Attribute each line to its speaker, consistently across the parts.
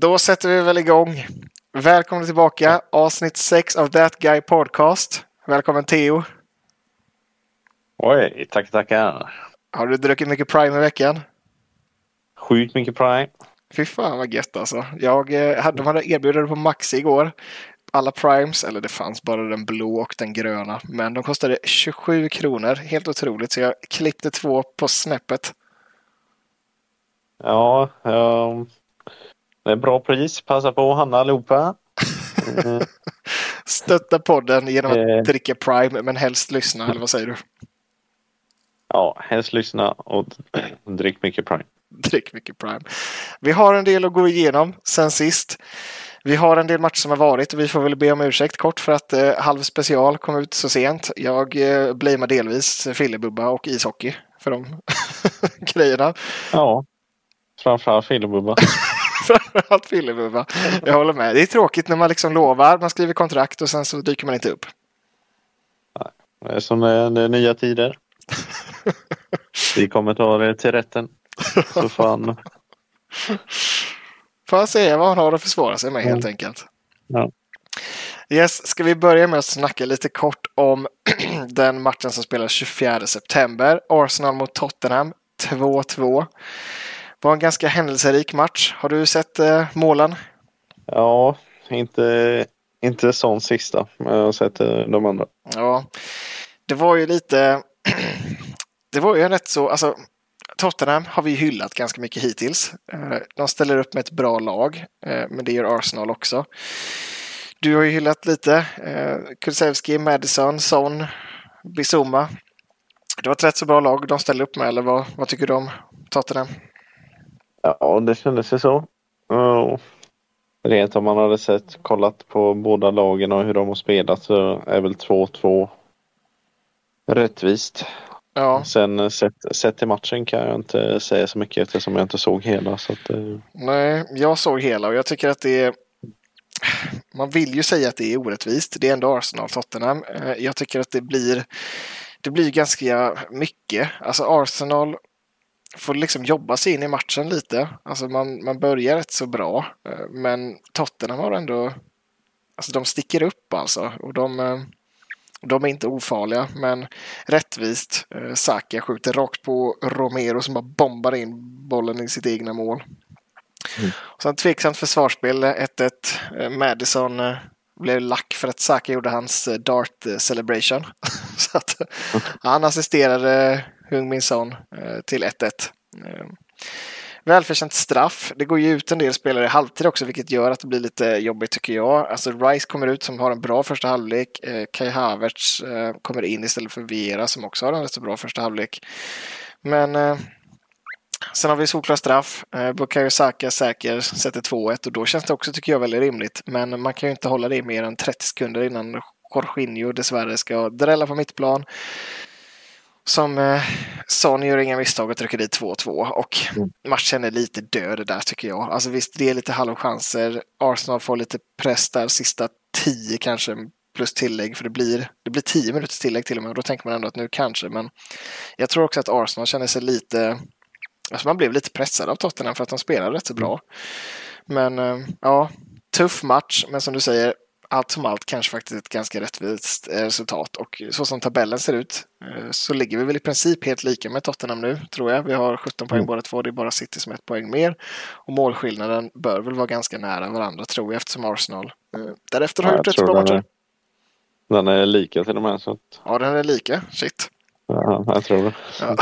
Speaker 1: Då sätter vi väl igång. Välkommen tillbaka. Avsnitt 6 av That Guy Podcast. Välkommen Theo.
Speaker 2: Oj, tack tackar.
Speaker 1: Har du druckit mycket Prime i veckan?
Speaker 2: Sjukt mycket Prime.
Speaker 1: Fy fan vad gött alltså. Jag, eh, hade- de hade erbjudit på Maxi igår. Alla Primes, eller det fanns bara den blå och den gröna. Men de kostade 27 kronor. Helt otroligt. Så jag klippte två på snäppet.
Speaker 2: Ja, um, det är bra pris. Passa på att handla allihopa. Eh,
Speaker 1: Stötta podden genom att
Speaker 2: Eh.
Speaker 1: dricka Prime, men helst lyssna. Eller vad säger du?
Speaker 2: ja, helst lyssna och drick mycket Prime.
Speaker 1: Drick mycket Prime. Vi har en del att gå igenom sen sist. Vi har en del matcher som har varit och vi får väl be om ursäkt kort för att eh, halv special kom ut så sent. Jag eh, blamear delvis Fillebubba och ishockey för de grejerna.
Speaker 2: Ja, framförallt Fillebubba.
Speaker 1: Framförallt Fillebubba. Jag håller med. Det är tråkigt när man liksom lovar, man skriver kontrakt och sen så dyker man inte upp.
Speaker 2: Det är som det är, nya tider. Vi kommer ta det till rätten. Så fan.
Speaker 1: Får jag säga vad han har att försvara sig med helt enkelt.
Speaker 2: Ja.
Speaker 1: Yes, ska vi börja med att snacka lite kort om den matchen som spelades 24 september. Arsenal mot Tottenham 2-2. Var en ganska händelserik match. Har du sett eh, målen?
Speaker 2: Ja, inte, inte sån sista. Men jag har sett eh, de andra.
Speaker 1: Ja, det var ju lite... det var ju rätt så... Alltså, Tottenham har vi hyllat ganska mycket hittills. Eh, De ställer upp med ett bra lag, eh, men det gör Arsenal också. Du har ju hyllat lite. Kulusevski, Madison, Son, Bizuma. Det var ett rätt så bra lag de ställde upp med, eller vad, vad tycker du om Tottenham?
Speaker 2: Ja, det kändes ju så. Ja. Rent om man hade sett, kollat på båda lagen och hur de har spelat så är väl 2-2 rättvist.
Speaker 1: Ja,
Speaker 2: Sen eh, sett, sett till matchen kan jag inte säga så mycket eftersom jag inte såg hela. Så att, eh,
Speaker 1: nej, jag såg hela och jag tycker att det är... Man vill ju säga att det är orättvist. Det är ändå Arsenal-Tottenham. Eh, Jag tycker att det blir, det blir ganska mycket. Alltså Arsenal får liksom jobba sig in i matchen lite. Alltså man, man börjar rätt så bra. eh, Men Tottenham har ändå... Alltså de sticker upp alltså. Och de, eh, de är inte ofarliga. Men rättvist. eh, Saka skjuter rakt på Romero som bara bombar in bollen i sitt egna mål. Och sen tveksamt försvarsspel, 1-1. Eh, Madison blev lack för att Saka gjorde hans dart celebration. Så att, eh, han assisterade Hung Min Son eh, till 1-1. Eh, välförtjänt straff. Det går ju ut en del spelare i halvtid också, vilket gör att det blir lite jobbigt tycker jag. Alltså Rice kommer ut som har en bra första halvlek. Eh, Kai Havertz kommer in istället för Viera som också har en rätt så bra första halvlek. Men Sen har vi solklar straff. Eh, Bukayo Saka säker, sätter 2-1 och då känns det också, tycker jag, väldigt rimligt. Men man kan ju inte hålla det i mer än 30 sekunder innan Jorginho dessvärre ska drälla på mittplan. Som eh, Son gör inga misstag och trycker dit 2-2 och
Speaker 2: Mm.
Speaker 1: matchen är lite död där tycker jag. Alltså visst, det är lite halvchanser. Arsenal får lite press där, sista 10 kanske plus tillägg för det blir, det blir 10 minuters tillägg till och med och då tänker man ändå att nu kanske, men jag tror också att Arsenal känner sig lite Alltså man blev lite pressad av Tottenham för att de spelade rätt så bra. Men eh, ja, tuff match. Men som du säger, allt som allt kanske faktiskt ett ganska rättvist eh, resultat. Och så som tabellen ser ut eh, så ligger vi väl i princip helt lika med Tottenham nu, tror jag. Vi har 17 poäng
Speaker 2: Mm.
Speaker 1: båda två. Det är bara City som ett poäng mer. Och målskillnaden bör väl vara ganska nära varandra, tror jag, eftersom Arsenal eh, därefter har
Speaker 2: ja,
Speaker 1: gjort rätt bra matcher.
Speaker 2: är, den är lika till och med. Så att,
Speaker 1: Ja, den är lika. Shit.
Speaker 2: Ja, jag tror det.
Speaker 1: Ja.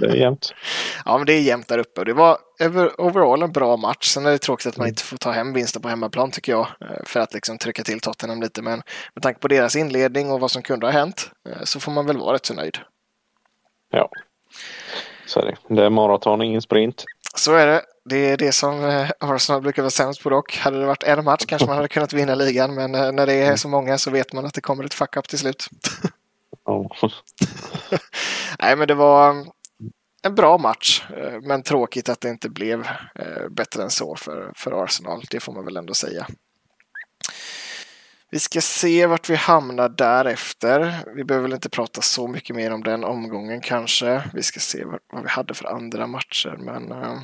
Speaker 2: Det är jämnt.
Speaker 1: Ja, men det är jämnt där uppe. Det var overall en bra match. Sen är det tråkigt att man inte får ta hem vinsten på hemmaplan tycker jag. eh, För att liksom trycka till Tottenham lite. Men med tanke på deras inledning och vad som kunde ha hänt eh, så får man väl vara rätt så nöjd.
Speaker 2: Ja. Så är det. Det är maraton, ingen sprint.
Speaker 1: Så är det. Det är det som eh, Arsenal brukar vara sämst på dock. Hade det varit en match kanske man hade kunnat vinna ligan. Men när det är så många så vet man att det kommer ett fuck-up till slut.
Speaker 2: Ja.
Speaker 1: Nej, men det var um, en bra match. Eh, men tråkigt att det inte blev eh, bättre än så för, för Arsenal. Det får man väl ändå säga. Vi ska se vart vi hamnar därefter. Vi behöver väl inte prata så mycket mer om den omgången kanske. Vi ska se vad, vi hade för andra matcher. Men, um,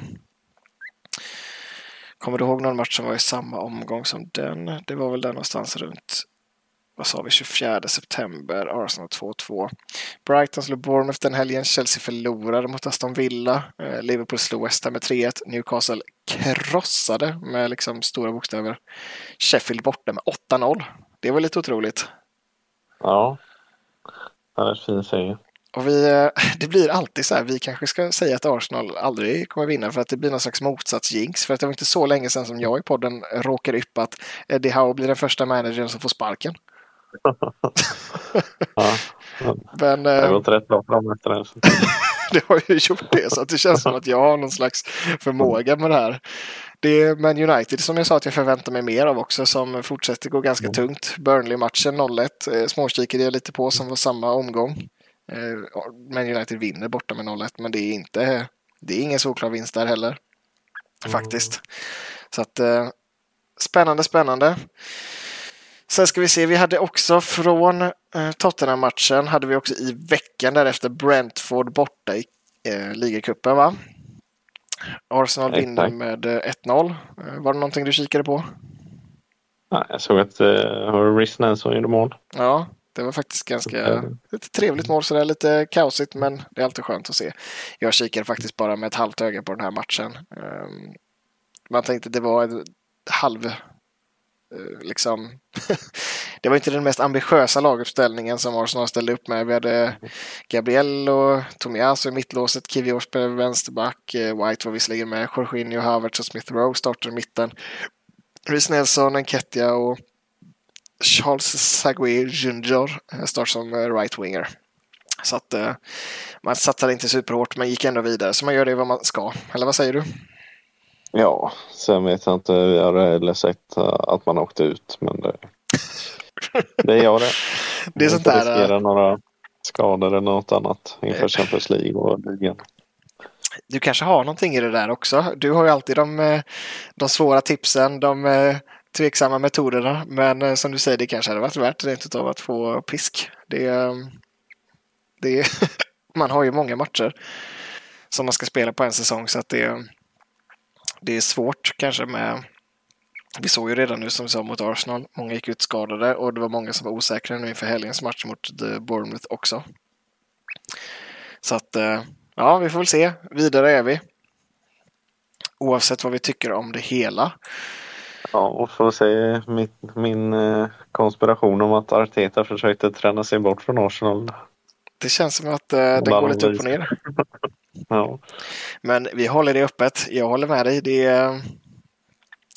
Speaker 1: Kommer du ihåg någon match som var i samma omgång som den? Det var väl där någonstans runt vad sa vi, 24 september, Arsenal 2-2. Brighton slog Bournemouth den helgen, Chelsea förlorade mot Aston Villa, eh, Liverpool slog West Ham med 3-1, Newcastle krossade med liksom stora bokstäver Sheffield borta med 8-0. Det var lite otroligt.
Speaker 2: Ja, det är en fin seger.
Speaker 1: Och vi, eh, det blir alltid så här, vi kanske ska säga att Arsenal aldrig kommer vinna för att det blir någon slags motsatsjinx. För att det var inte så länge sedan som jag i podden råkade yppa att Eddie Howe blir den första managern som får sparken.
Speaker 2: Ja. Men, det har gått rätt bra för dem efter det.
Speaker 1: det har ju gjort det, så det känns som att jag har någon slags förmåga med det här. Det är Man United som jag sa att jag förväntar mig mer av också som fortsätter gå ganska mm. tungt. Burnley-matchen 0-1. Småkikade jag lite på som var samma omgång. Eh, Man United vinner borta med 0-1 men det är inte det är ingen solklar vinst där heller. Mm. Faktiskt. Så att eh, spännande, spännande. Sen ska vi se, vi hade också från eh, Tottenham-matchen hade vi också i veckan därefter Brentford borta i eh, ligacupen va? Arsenal Exakt. vinner med 1-0. Eh, eh, var det någonting du kikade på?
Speaker 2: Ja, jag såg att uh, Rhys Nelson gjorde mål.
Speaker 1: Ja, det var faktiskt ganska ett trevligt mål sådär, lite kaosigt men det är alltid skönt att se. Jag kikade faktiskt bara med ett halvt öga på den här matchen. Um, man tänkte det var ett halv Eh, Eh, liksom, det var inte den mest ambitiösa laguppställningen som Arsenal ställde upp med. Vi hade Gabriel och Tomiaso i mittlåset, Kivior spelade vänsterback, eh, White var visserligen med, Jorginho, Havertz och Smith Rowe startade i mitten. Rhys Nelson, Enketia och Charles Sagui Junior eh, startade som right-winger. Så att man satsade inte superhårt men gick ändå vidare. Så man gör det vad man ska. Eller vad säger du?
Speaker 2: Ja, sen vet jag inte. Vi har heller sett eh, att man åkte ut. Men det, det gör det.
Speaker 1: Det är sånt där. riskera
Speaker 2: eh, några skador eller något annat inför Champions League och ligan.
Speaker 1: Du kanske har någonting i det där också. Du har ju alltid de, eh, de svåra tipsen, de tveksamma metoderna. Men som du säger, det kanske hade varit värt rent av att få pisk. Det, det, man har ju många matcher som man ska spela på en säsong så att det det är svårt kanske med vi såg ju redan nu som vi sa mot Arsenal, många gick ut skadade och det var många som var osäkra nu inför helgens match mot The Bournemouth också. Så att, eh, ja, vi får väl se. Vidare är vi. Oavsett vad vi tycker om det hela.
Speaker 2: Ja, och får se min, min eh, konspiration om att Arteta försökte träna sig bort från Arsenal.
Speaker 1: Det känns som att det går lite upp och ner.
Speaker 2: Ja.
Speaker 1: Men vi håller det öppet. Jag håller med dig. Det är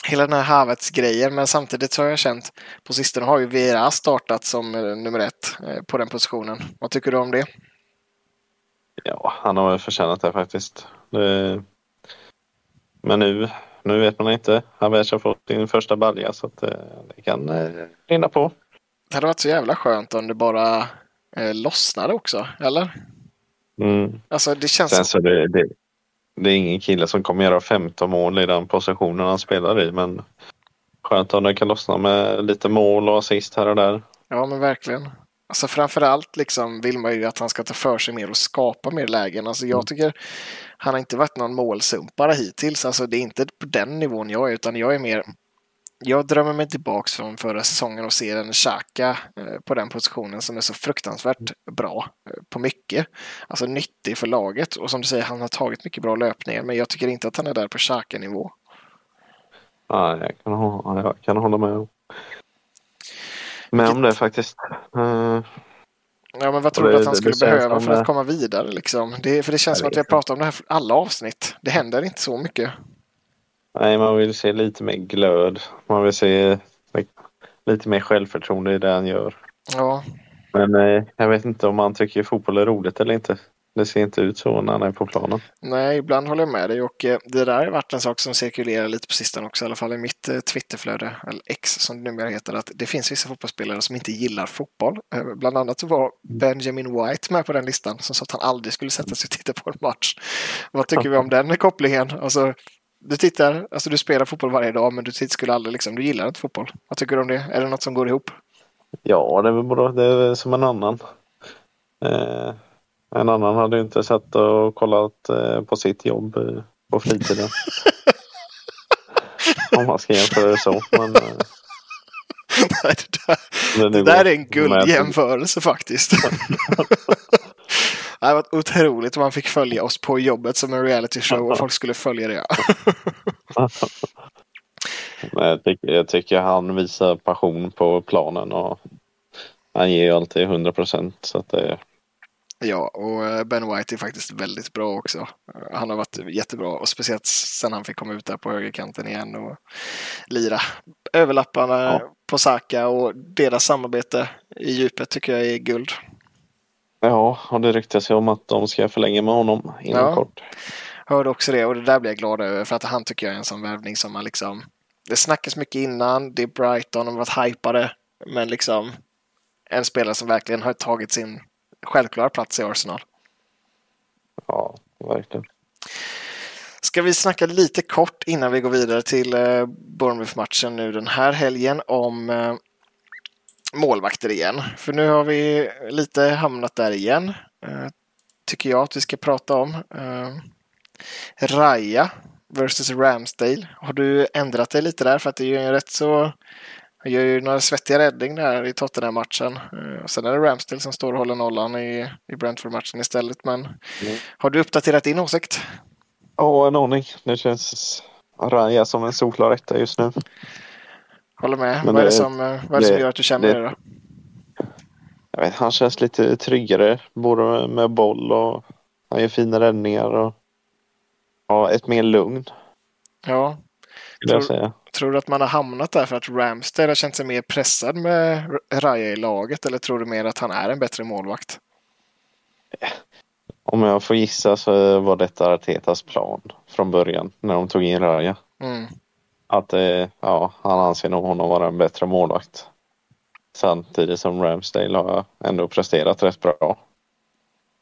Speaker 1: hela den här Havertz-grejen. Men samtidigt så har jag känt på sistone har ju Vera startat som eh, nummer ett eh, på den positionen. Vad tycker du om det?
Speaker 2: Ja, han har väl förtjänat det faktiskt. Det... Men nu, nu vet man inte. Havertz har fått sin första balja så att det, eh, det kan rinna på.
Speaker 1: Det hade varit så jävla skönt om det bara eh, lossnade också, eller?
Speaker 2: Mm.
Speaker 1: Alltså det känns...
Speaker 2: Sen så det, det, det är ingen kille som kommer göra 15 mål i den positionen han spelar i men skönt om det kan lossna med lite mål och assist här och där.
Speaker 1: Ja men verkligen. Alltså framförallt liksom vill man ju att han ska ta för sig mer och skapa mer lägen. Alltså jag mm. tycker han har inte varit någon målsumpare hittills. Alltså det är inte på den nivån jag är utan jag är mer jag drömmer mig tillbaks från förra säsongen och ser en Xhaka eh, på den positionen som är så fruktansvärt bra eh, på mycket. Alltså nyttig för laget och som du säger, han har tagit mycket bra löpningar men jag tycker inte att han är där på Xhaka-nivå.
Speaker 2: Ja, jag kan, jag kan hålla med. Med om det faktiskt. Uh...
Speaker 1: Ja, men vad tror du att han skulle behöva för att komma vidare? Liksom? Det, för det känns som att vi har pratat om det här alla avsnitt. Det händer inte så mycket.
Speaker 2: Nej, man vill se lite mer glöd. Man vill se lite mer självförtroende i det han gör.
Speaker 1: Ja.
Speaker 2: Men eh, jag vet inte om han tycker fotboll är roligt eller inte. Det ser inte ut så när han är på planen.
Speaker 1: Nej, ibland håller jag med dig och eh, det där har varit en sak som cirkulerar lite på sistone också, i alla fall i mitt eh, Twitterflöde, eller X som det numera heter, att det finns vissa fotbollsspelare som inte gillar fotboll. Eh, bland annat så var Benjamin White med på den listan som sa att han aldrig skulle sätta sig och titta på en match. Vad tycker vi om den kopplingen? Alltså, du tittar, alltså du spelar fotboll varje dag men du skulle aldrig liksom, du gillar inte fotboll. Vad tycker du om det? Är det något som går ihop?
Speaker 2: Ja, det är väl bra. Det är som en annan. Eh, en annan hade ju inte sett och kollat eh, på sitt jobb eh, på fritiden. Om man ska jämföra det så. Men, eh,
Speaker 1: Nej, det där, det där är en guldjämförelse faktiskt. Det varit otroligt man fick följa oss på jobbet som en reality show och folk skulle följa det.
Speaker 2: Men jag, tycker, jag tycker han visar passion på planen och han ger ju alltid 100 procent. Så att det,
Speaker 1: Ja, och eh, Ben White är faktiskt väldigt bra också. Eh, Han har varit jättebra och speciellt sen han fick komma ut där på högerkanten igen och lira överlapparna
Speaker 2: Ja.
Speaker 1: på Saka och deras samarbete i djupet tycker jag är guld.
Speaker 2: Ja, och det ryktas ju om att de ska förlänga med honom inom
Speaker 1: Ja.
Speaker 2: kort.
Speaker 1: Hörde också det och det där blir jag glad över för att han tycker jag är en sån värvning som man liksom det snackas mycket innan, det är Brighton, de har varit hypade men liksom en spelare som verkligen har tagit sin självklara plats i Arsenal.
Speaker 2: Ja, verkligen.
Speaker 1: Ska vi snacka lite kort innan vi går vidare till eh, Bournemouth-matchen nu den här helgen om eh, målvakter igen. För nu har vi lite hamnat där igen. Eh, tycker jag att vi ska prata om. Eh, Raya versus Ramsdale. Har du ändrat dig lite där? För att det är ju en rätt så... Han gör ju några svettiga räddning där i Tottenham-matchen. Eh, sen är det Ramsdale som står och håller nollan i, i Brentford-matchen istället. Men
Speaker 2: Mm.
Speaker 1: har du uppdaterat din åsikt?
Speaker 2: Ja, en aning. Det känns Raja som en solklar etta just nu.
Speaker 1: Håller med.
Speaker 2: Men
Speaker 1: vad är det, som, eh, vad är det som gör att du känner
Speaker 2: det-
Speaker 1: det, då?
Speaker 2: Jag vet, han känns lite tryggare både med boll och han gör fina räddningar och ja, ett mer lugn
Speaker 1: Ja. Tror-. Tror du att man har hamnat där för att Ramsdale har känt sig mer pressad med Raya i laget eller tror du mer att han är en bättre målvakt?
Speaker 2: Om jag får gissa så var detta Artetas plan från början när de tog in Raja.
Speaker 1: Mm.
Speaker 2: Att eh, ja, han anser nog honom vara en bättre målvakt. Samtidigt som Ramsdale har ändå presterat rätt bra.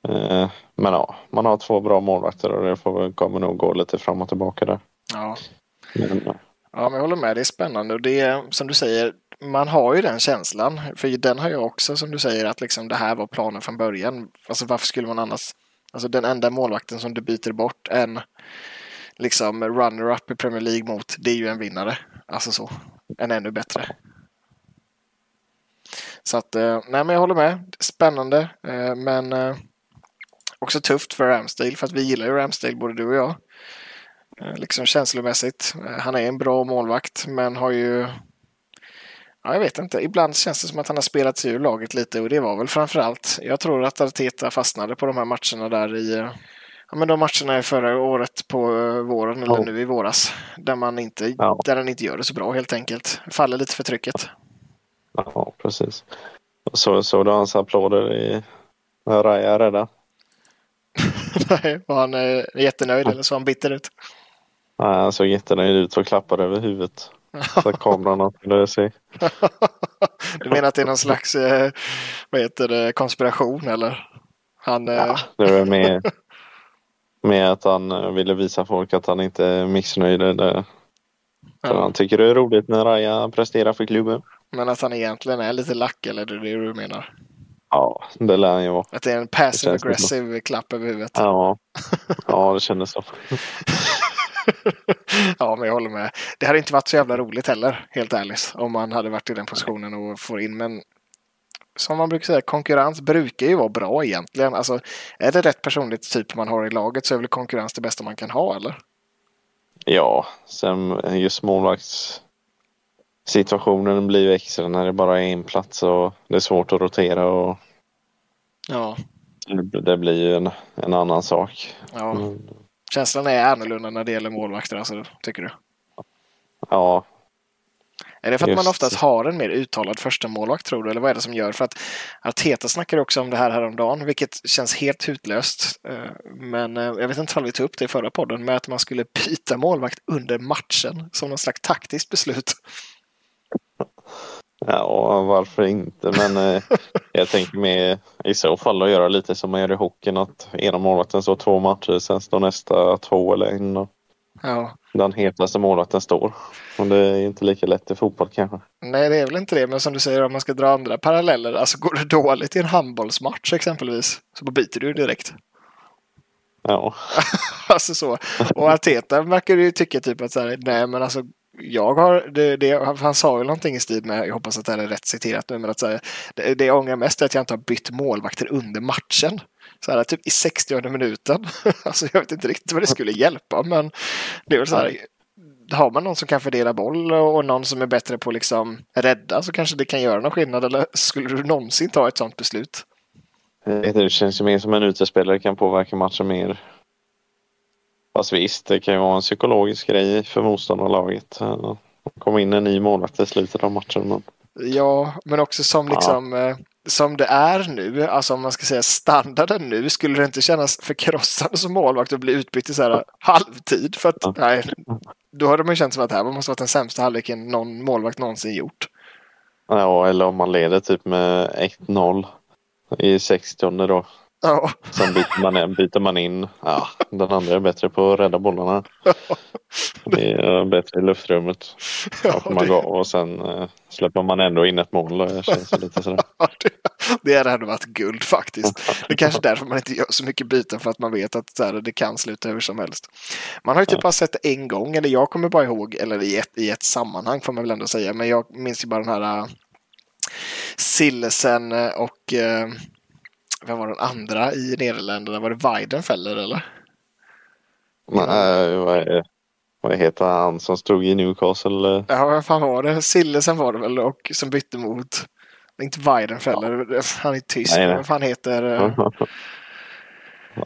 Speaker 2: Eh, men ja, man har två bra målvakter och det får, kommer nog gå lite fram och tillbaka där.
Speaker 1: Ja.
Speaker 2: Men,
Speaker 1: ja, men jag håller med. Det är spännande och det är som du säger, man har ju den känslan. För den har jag också som du säger att liksom det här var planen från början. Alltså varför skulle man annars, alltså den enda målvakten som du byter bort en liksom runner-up i Premier League mot, det är ju en vinnare. Alltså så, en ännu bättre. Så att, eh, nej men jag håller med. Spännande, eh, men eh, också tufft för Ramsdale för att vi gillar ju Ramsdale både du och jag. Liksom känslomässigt. Han är en bra målvakt men har ju Ja, jag vet inte. Ibland känns det som att han har spelat sig ur laget lite och det var väl framförallt. Jag tror att Arteta fastnade på de här matcherna där i Ja, men de matcherna i förra året på eh, våren eller
Speaker 2: Ja.
Speaker 1: nu i våras. Där man inte,
Speaker 2: Ja.
Speaker 1: där han inte gör det så bra helt enkelt. Faller lite för trycket.
Speaker 2: ja, precis. Så, så du hans applåder i när Raja rädda?
Speaker 1: Nej, var han eh, jättenöjd eller så han bitter ut?
Speaker 2: Nej, han såg jättenöjd ut och klappade över huvudet. Så kameran kunde se.
Speaker 1: Du menar att det är någon slags eh, vad heter det, konspiration eller? Han, eh,
Speaker 2: Ja, det var med, med att han eh, ville visa folk att han inte är missnöjd. Eller,
Speaker 1: ja,
Speaker 2: Han tycker det är roligt när Raja presterar för klubben.
Speaker 1: men att han egentligen är lite lack eller det är det du menar?
Speaker 2: Ja, det lär han ju vara.
Speaker 1: Att det är en passive aggressive klapp över huvudet?
Speaker 2: Ja, ja det kändes så.
Speaker 1: ja, men jag håller med. Det hade inte varit så jävla roligt heller, helt ärligt, om man hade varit i den positionen och får in. Men som man brukar säga, konkurrens brukar ju vara bra egentligen. Alltså, är det rätt personligt typ man har i laget så är väl konkurrens det bästa man kan ha, eller?
Speaker 2: Ja, sen just målvaktssituationen blir ju extra när det bara är en plats och det är svårt att rotera och
Speaker 1: Ja,
Speaker 2: det blir ju en, en annan sak.
Speaker 1: ja. Känslan är annorlunda när det gäller målvakter, alltså, tycker du?
Speaker 2: Ja,
Speaker 1: Är det för att man
Speaker 2: Just.
Speaker 1: oftast har en mer uttalad första målvakt tror du? Eller vad är det som gör? För att Arteta snackar också om det här häromdagen, vilket känns helt hutlöst. Eh, Men eh, jag vet inte om vi tog upp det i förra podden, med att man skulle byta målvakt under matchen som någon slags taktiskt beslut.
Speaker 2: Ja, varför inte? Men eh, jag tänker med i så fall att göra lite som man gör i hockeyn. Att ena målvakten står två matcher, sen står nästa två eller en. Och
Speaker 1: Ja.
Speaker 2: den hetaste målvakten står. Och det är inte lika lätt i fotboll kanske.
Speaker 1: Nej, det är väl inte det, men som du säger, om man ska dra andra paralleller, alltså går det dåligt i en handbollsmatch exempelvis, så byter du direkt.
Speaker 2: Ja,
Speaker 1: Alltså så. Och Arteta verkar ju tycka typ att så här, nej men alltså jag har, det, det, han sa väl någonting i stil med, jag hoppas att det här är rätt citerat nu, men att säga, det, det jag ångrar mest är att jag inte har bytt målvakter under matchen. Så här, typ i 60 minuten. alltså jag vet inte riktigt vad det skulle hjälpa, men det är väl så här, har man någon som kan fördela boll och någon som är bättre på liksom rädda så kanske det kan göra någon skillnad. Eller skulle du någonsin ta ett sådant beslut?
Speaker 2: Det känns ju mer som en utespelare kan påverka matchen mer. Fast visst, det kan ju vara en psykologisk grej för motståndarlaget. Kom in en ny målvakt i slutet av matchen. Men...
Speaker 1: Ja, men också som liksom ja. Som det är nu, alltså om man ska säga standarden nu, skulle det inte kännas förkrossande som målvakt att bli utbytt i så här halvtid? För att, nej, då hade man känt som att det här måste varit den sämsta halvleken någon målvakt någonsin gjort.
Speaker 2: Ja, eller om man leder typ med 1-0 i 60 då.
Speaker 1: Ja.
Speaker 2: Sen byter man, in, byter man in. Ja, den andra är bättre på att rädda bollarna. Det är bättre i luftrummet. Ja, och, man det... och sen äh, släpper man ändå in ett mål. Det känns lite sådär.
Speaker 1: det, det hade varit guld faktiskt. Det är kanske därför man inte gör så mycket byten för att man vet att här, det kan sluta hur som helst. Man har ju typ ja. bara sett det en gång, eller jag kommer bara ihåg, eller i ett, i ett sammanhang får man väl ändå säga, men jag minns ju bara den här äh, Sillesen och vem var den andra i Nederländerna? Var det Weidenfeller eller?
Speaker 2: Nej, vad, är, vad heter han som stod i Newcastle?
Speaker 1: Ja, vad fan var det? Sillesen var det väl och som bytte mot, inte Weidenfeller, ja. han är tysk, nej, nej. vad fan heter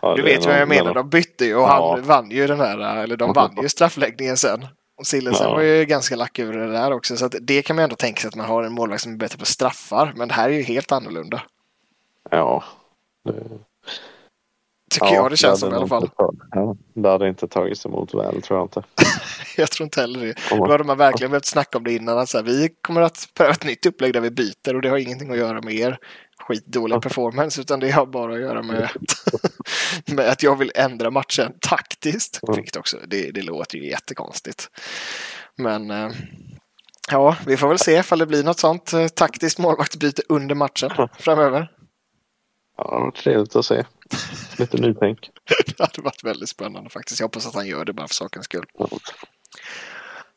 Speaker 1: ja, Du vet vad jag menar, de bytte ju och ja. han vann ju den här, eller de vann ju straffläggningen sen. Och Sillesen ja. var ju ganska lack över det där också. Så det kan man ändå tänka sig att man har en målvakt som är bättre på straffar. Men det här är ju helt annorlunda.
Speaker 2: Ja,
Speaker 1: Tycker ja, jag det känns det som i alla fall.
Speaker 2: Ja, det hade inte tagits emot väl tror jag inte.
Speaker 1: jag tror inte heller det. Då hade man verkligen behövt snacka om det innan. Att så här, vi kommer att pröva ett nytt upplägg där vi byter och det har ingenting att göra med er skitdåliga performance utan det har bara att göra med, med att jag vill ändra matchen taktiskt. Vilket också, det, det låter ju jättekonstigt. Men eh, ja, vi får väl se ifall det blir något sånt eh, taktiskt målvaktsbyte under matchen framöver.
Speaker 2: Ja, det var trevligt att se. Lite nytänk.
Speaker 1: det hade varit väldigt spännande faktiskt. Jag hoppas att han gör det bara för sakens skull.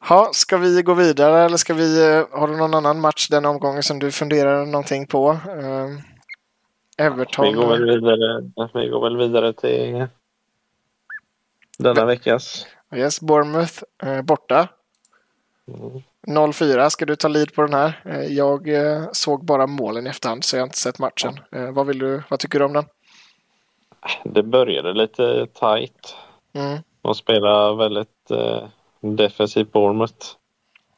Speaker 1: Ja, ska vi gå vidare eller ska vi, eh, har du någon annan match den omgången som du funderar någonting på? Uh, Everton?
Speaker 2: Vi går väl vidare, vi går väl vidare till denna veckas.
Speaker 1: Yes, Bournemouth uh, borta. Mm. 0-4, ska du ta lead på den här? Eh, jag eh, såg bara målen i efterhand så jag har inte sett matchen. Eh, vad, vill du, vad tycker du om den?
Speaker 2: Det började lite tight.
Speaker 1: Mm.
Speaker 2: De spelar väldigt eh, defensivt Bournemouth.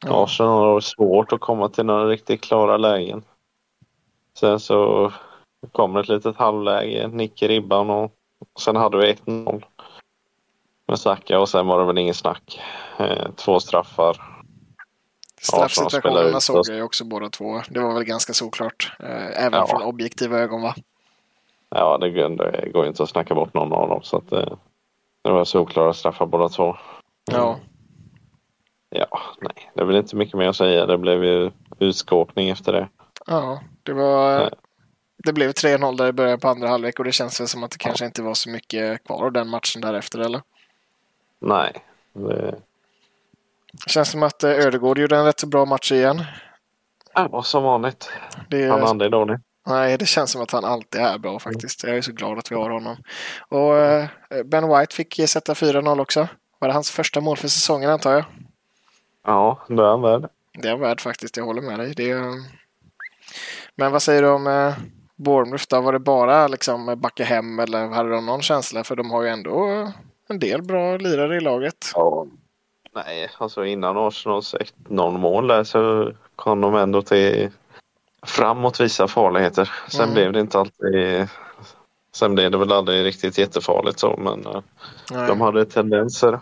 Speaker 2: Ja. Arsenal har svårt att komma till några riktigt klara lägen. Sen så kommer ett litet halvläge, nick i ribban och sen hade vi 1-0 med Saka och sen var det väl ingen snack. Eh, två straffar
Speaker 1: Straffsituationerna såg jag ju också båda två. Det var väl ganska såklart. Eh, även ja. från objektiva ögon va?
Speaker 2: Ja, det, det går ju inte att snacka bort någon av dem. Så att det, det var solklara straffar båda två.
Speaker 1: Ja.
Speaker 2: Ja, nej, det är väl inte mycket mer att säga. Det blev ju utskåpning efter det.
Speaker 1: Ja, det var... Nej. Det blev 3-0 där i början på andra halvlek och det känns väl som att det kanske inte var så mycket kvar av den matchen därefter, eller?
Speaker 2: Nej, det,
Speaker 1: Känns som att eh, Ödegård gjorde en rätt så bra match igen.
Speaker 2: Ja, som vanligt. Det, han är aldrig dålig.
Speaker 1: Nej, det känns som att han alltid är bra faktiskt. Jag är så glad att vi har honom. Och eh, Ben White fick sätta 4-0 också. Var det hans första mål för säsongen antar jag?
Speaker 2: Ja, det är han värd.
Speaker 1: Det är han värd faktiskt, jag håller med dig. Det är... Men vad säger du om eh, Bournemouth då? Var det bara liksom backa hem eller hade de någon känsla? För de har ju ändå en del bra lirare i laget.
Speaker 2: Ja, Nej, alltså innan Arsenals 1-0 mål där så kom de ändå till framåt vissa farligheter. Sen mm. blev det inte alltid Sen blev det väl aldrig riktigt jättefarligt så men eh, Nej. de hade tendenser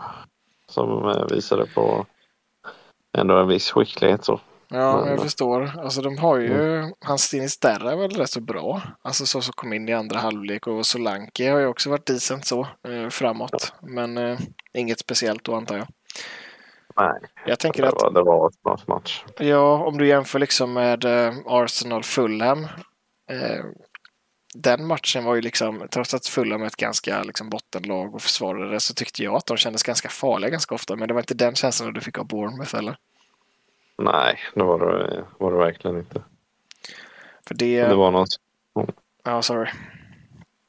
Speaker 2: som eh, visade på ändå en viss skicklighet. Så.
Speaker 1: Ja, men, jag eh, förstår. Alltså de har ju, mm. hans Stinisterra är väl rätt så bra. Alltså så som kom in i andra halvlek och Solanke har ju också varit decent så eh, framåt. Men eh, inget speciellt då antar jag.
Speaker 2: Nej,
Speaker 1: jag tänker
Speaker 2: det,
Speaker 1: att,
Speaker 2: var, det var en bra match.
Speaker 1: Ja, om du jämför liksom med eh, Arsenal-Fulham. Eh, den matchen var ju liksom, trots att Fulham är ett ganska liksom, bottenlag och försvarare så tyckte jag att de kändes ganska farliga ganska ofta. Men det var inte den känslan du fick av Bournemouth eller?
Speaker 2: Nej, det var det, var det verkligen inte.
Speaker 1: För det...
Speaker 2: Det var något,
Speaker 1: Ja, sorry.